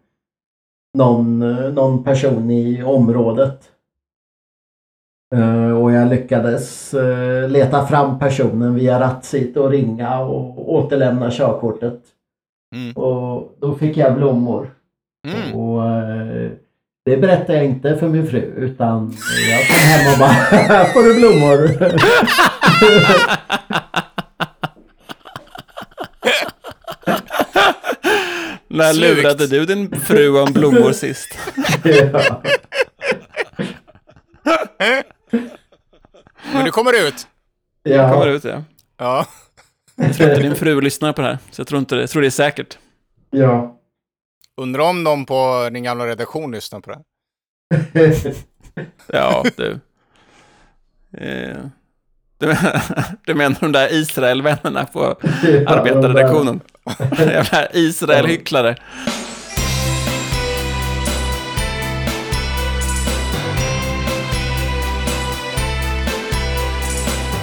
någon, någon person i området. Eh, och jag lyckades eh, leta fram personen via Ratsit och ringa och återlämna körkortet. Mm. Och då fick jag blommor. Mm. Och eh, det berättade jag inte för min fru utan jag kom hem och bara här får du blommor. När Snyggt. lurade du din fru om blommor sist? ja. Men nu kommer det ut! Kommer Ja. ut, ja. Ja. Jag tror inte din fru lyssnar på det här, så jag tror inte det. Jag tror det är säkert. ja. Undrar om de på din gamla redaktion lyssnar på det. Ja, du. Eh, Du menar, du menar de där Israelvännerna på arbetarredaktionen? Israel-hycklare.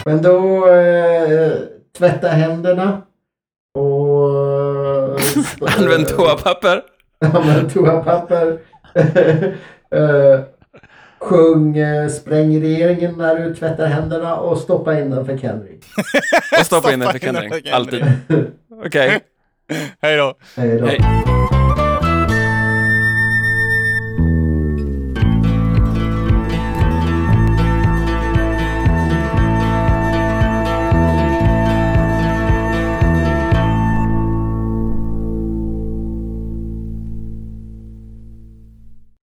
Men då eh, tvätta händerna och... Eh, Använd toapapper. Använd toapapper. eh, Sjung eh, Spräng regeringen när du tvättar händerna och stoppa in den för Kendrick. och stoppa, stoppa in den för Kendrick, alltid. Okej. Okay. Hej då. Hej då.